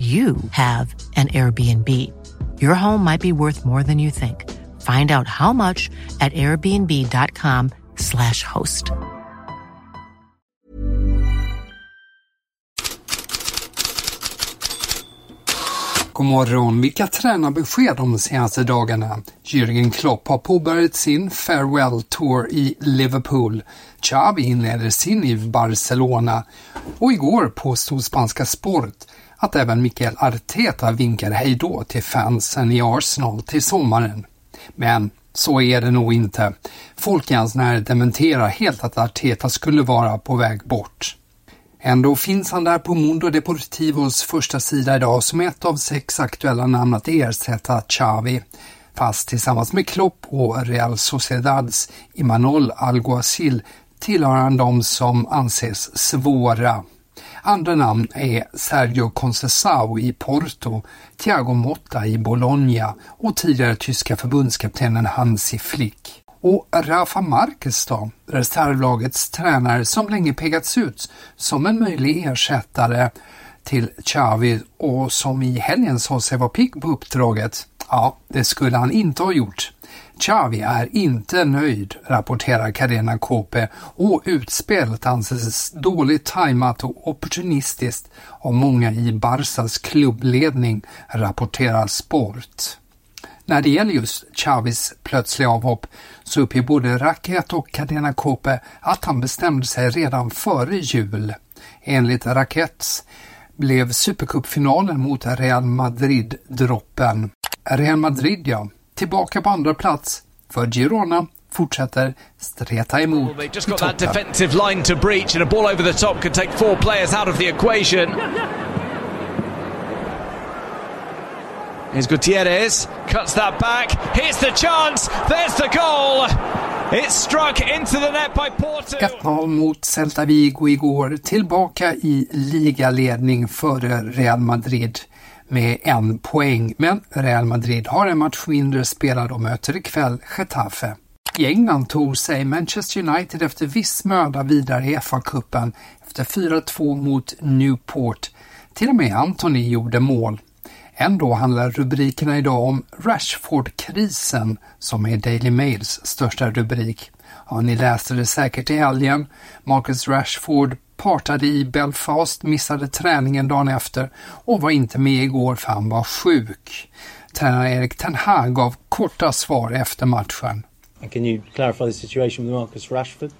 you have an Airbnb. Your home might be worth more than you think. Find out how much at airbnb.com/slash host. God morgon. Vilka tränarbesked de senaste dagarna? Jürgen Klopp har påbörjat sin farewell tour i Liverpool. Xavi inleder sin i Barcelona. Och igår påstod spanska Sport att även Mikael Arteta vinkar hejdå till fansen i Arsenal till sommaren. Men så är det nog inte. Folk i hans närhet dementerar helt att Arteta skulle vara på väg bort. Ändå finns han där på Mundo Deportivos första sida idag som ett av sex aktuella namn att ersätta Xavi. Fast tillsammans med Klopp och Real Sociedads Imanol Alguacil tillhör han de som anses svåra. Andra namn är Sergio Concesao i Porto, Thiago Motta i Bologna och tidigare tyska förbundskaptenen Hansi Flick. Och Rafa Marquez då, reservlagets tränare som länge pekats ut som en möjlig ersättare till Xavi och som i helgen sa sig vara pigg på uppdraget. Ja, det skulle han inte ha gjort. Xavi är inte nöjd, rapporterar Cadena Cope och utspelet anses dåligt tajmat och opportunistiskt av många i Barsas klubbledning, rapporterar Sport. När det gäller just Xavis plötsliga avhopp så uppger både Raket och Cadena Cope att han bestämde sig redan före jul. Enligt Rakets blev Supercupfinalen mot Real Madrid droppen. Real Madrid ja, tillbaka på andra plats för Girona fortsätter streta emot They've just got that defensive line to breach, and a ball over the top could take four players out of the equation. Here's Gutierrez, cuts that back. Here's the chance. There's the goal. It's struck into the net by Porto. 1-0 mot Celta Vigo igår, tillbaka i ligaledning före Real Madrid med en poäng, men Real Madrid har en match mindre spelad och möter ikväll Getafe. I England tog sig Manchester United efter viss möda vidare i FA-cupen efter 4-2 mot Newport. Till och med Anthony gjorde mål. Ändå handlar rubrikerna idag om Rashford-krisen som är Daily Mails största rubrik. Ja, ni läste det säkert i helgen. Marcus Rashford partade i Belfast, missade träningen dagen efter och var inte med igår för han var sjuk. Tränare Erik Ten Hag gav korta svar efter matchen. And can you clarify the situation with Marcus Rashford?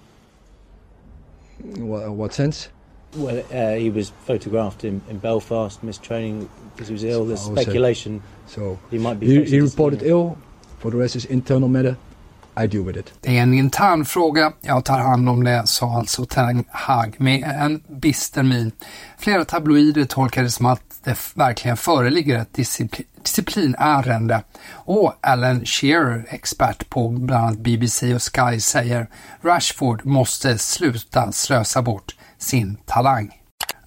What, what sense? Well, uh, he was photographed in, in Belfast, missed training because he was ill. There's Oh, so- speculation So he might be. he, he reported ill. For the rest is internal matter. I do with it. Det är en intern fråga, jag tar hand om det, sa alltså Ten Hag med en bister min. Flera tabloider tolkar det som att det verkligen föreligger ett disciplin disciplinärende. Och Alan Shearer, expert på bland annat BBC och Sky, säger Rashford måste sluta slösa bort sin talang.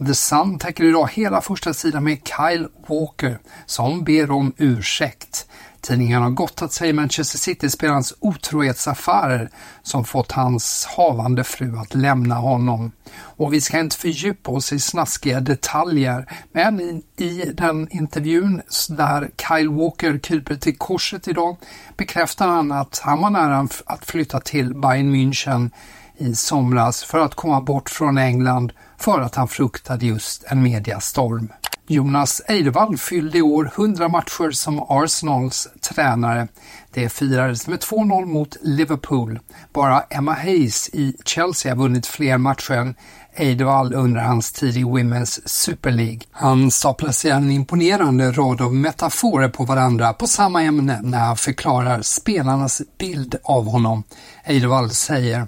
The Sun täcker idag hela första sidan med Kyle Walker som ber om ursäkt. Tidningen har gottat sig i Manchester City-spelarens otrohetsaffärer som fått hans havande fru att lämna honom. Och vi ska inte fördjupa oss i snaskiga detaljer, men i, i den intervjun där Kyle Walker kryper till korset idag bekräftar han att han var nära att flytta till Bayern München i somras för att komma bort från England för att han fruktade just en mediastorm. Jonas Eidevall fyllde i år 100 matcher som Arsenals tränare. Det firades med 2-0 mot Liverpool. Bara Emma Hayes i Chelsea har vunnit fler matcher än Eidevall under hans tid i Women's Super League. Han staplar en imponerande rad av metaforer på varandra på samma ämne när han förklarar spelarnas bild av honom. Eidevall säger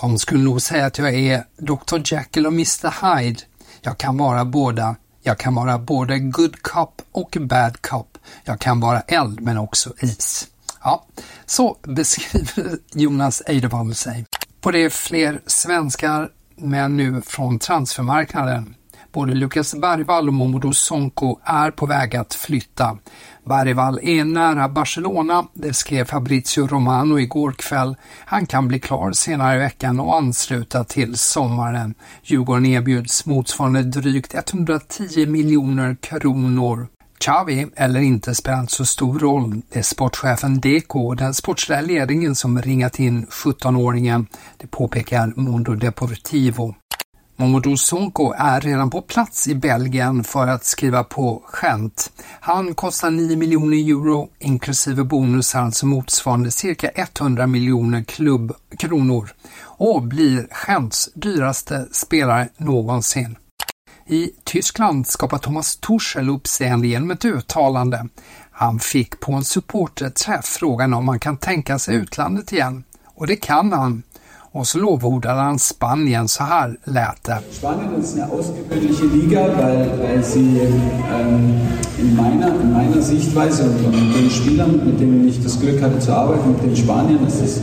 de skulle nog säga att jag är Dr Jekyll och Mr Hyde. Jag kan vara båda. Jag kan vara både good cop och bad cop. Jag kan vara eld men också is. Ja, så beskriver Jonas Eidevall sig. På det är fler svenskar, men nu från transfermarknaden. Både Lukas Bergvall och Momodou Sonko är på väg att flytta. Bergvall är nära Barcelona, det skrev Fabrizio Romano igår kväll. Han kan bli klar senare i veckan och ansluta till sommaren. Djurgården erbjuds motsvarande drygt 110 miljoner kronor. Xavi eller inte spelar inte så stor roll. Det är sportchefen Deco och den sportsliga ledningen som ringat in 17-åringen. Det påpekar Mondo Deportivo. Momodou Sonko är redan på plats i Belgien för att skriva på skämt. Han kostar 9 miljoner euro inklusive bonusar, alltså motsvarande cirka 100 miljoner klubbkronor och blir skämts dyraste spelare någonsin. I Tyskland skapar Thomas Tuchel uppseende genom ett uttalande. Han fick på en supporterträff frågan om han kan tänka sig utlandet igen. Och det kan han. Lovordade han Spanien, så här. Spanien ist eine außergewöhnliche Liga, weil, weil sie ähm, in, meiner, in meiner Sichtweise und mit den Spielern, mit denen ich das Glück hatte zu arbeiten, mit den Spaniern, ist es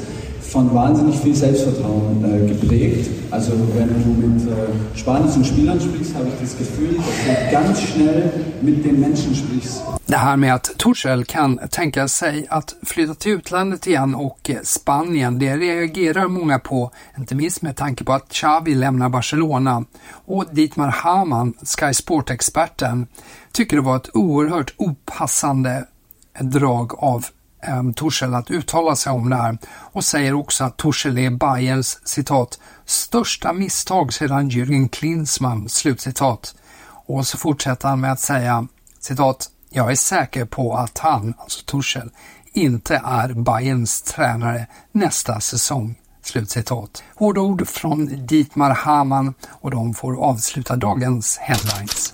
von wahnsinnig viel Selbstvertrauen äh, geprägt. Also wenn du mit äh, spanischen Spielern sprichst, habe ich das Gefühl, dass du ganz schnell mit den Menschen sprichst. Det här med att Torshäll kan tänka sig att flytta till utlandet igen och eh, Spanien, det reagerar många på, inte minst med tanke på att Xavi lämnar Barcelona. Och Dietmar Hamann, Sky Sport-experten, tycker det var ett oerhört opassande drag av eh, Torshäll att uttala sig om det här och säger också att Torshäll är Bayerns citat största misstag sedan Jürgen Klinsmann, slutcitat. Och så fortsätter han med att säga citat jag är säker på att han, alltså Torshäll, inte är Bayerns tränare nästa säsong. Slutcitat. Hårda ord från Dietmar Hamann och de får avsluta dagens headlines.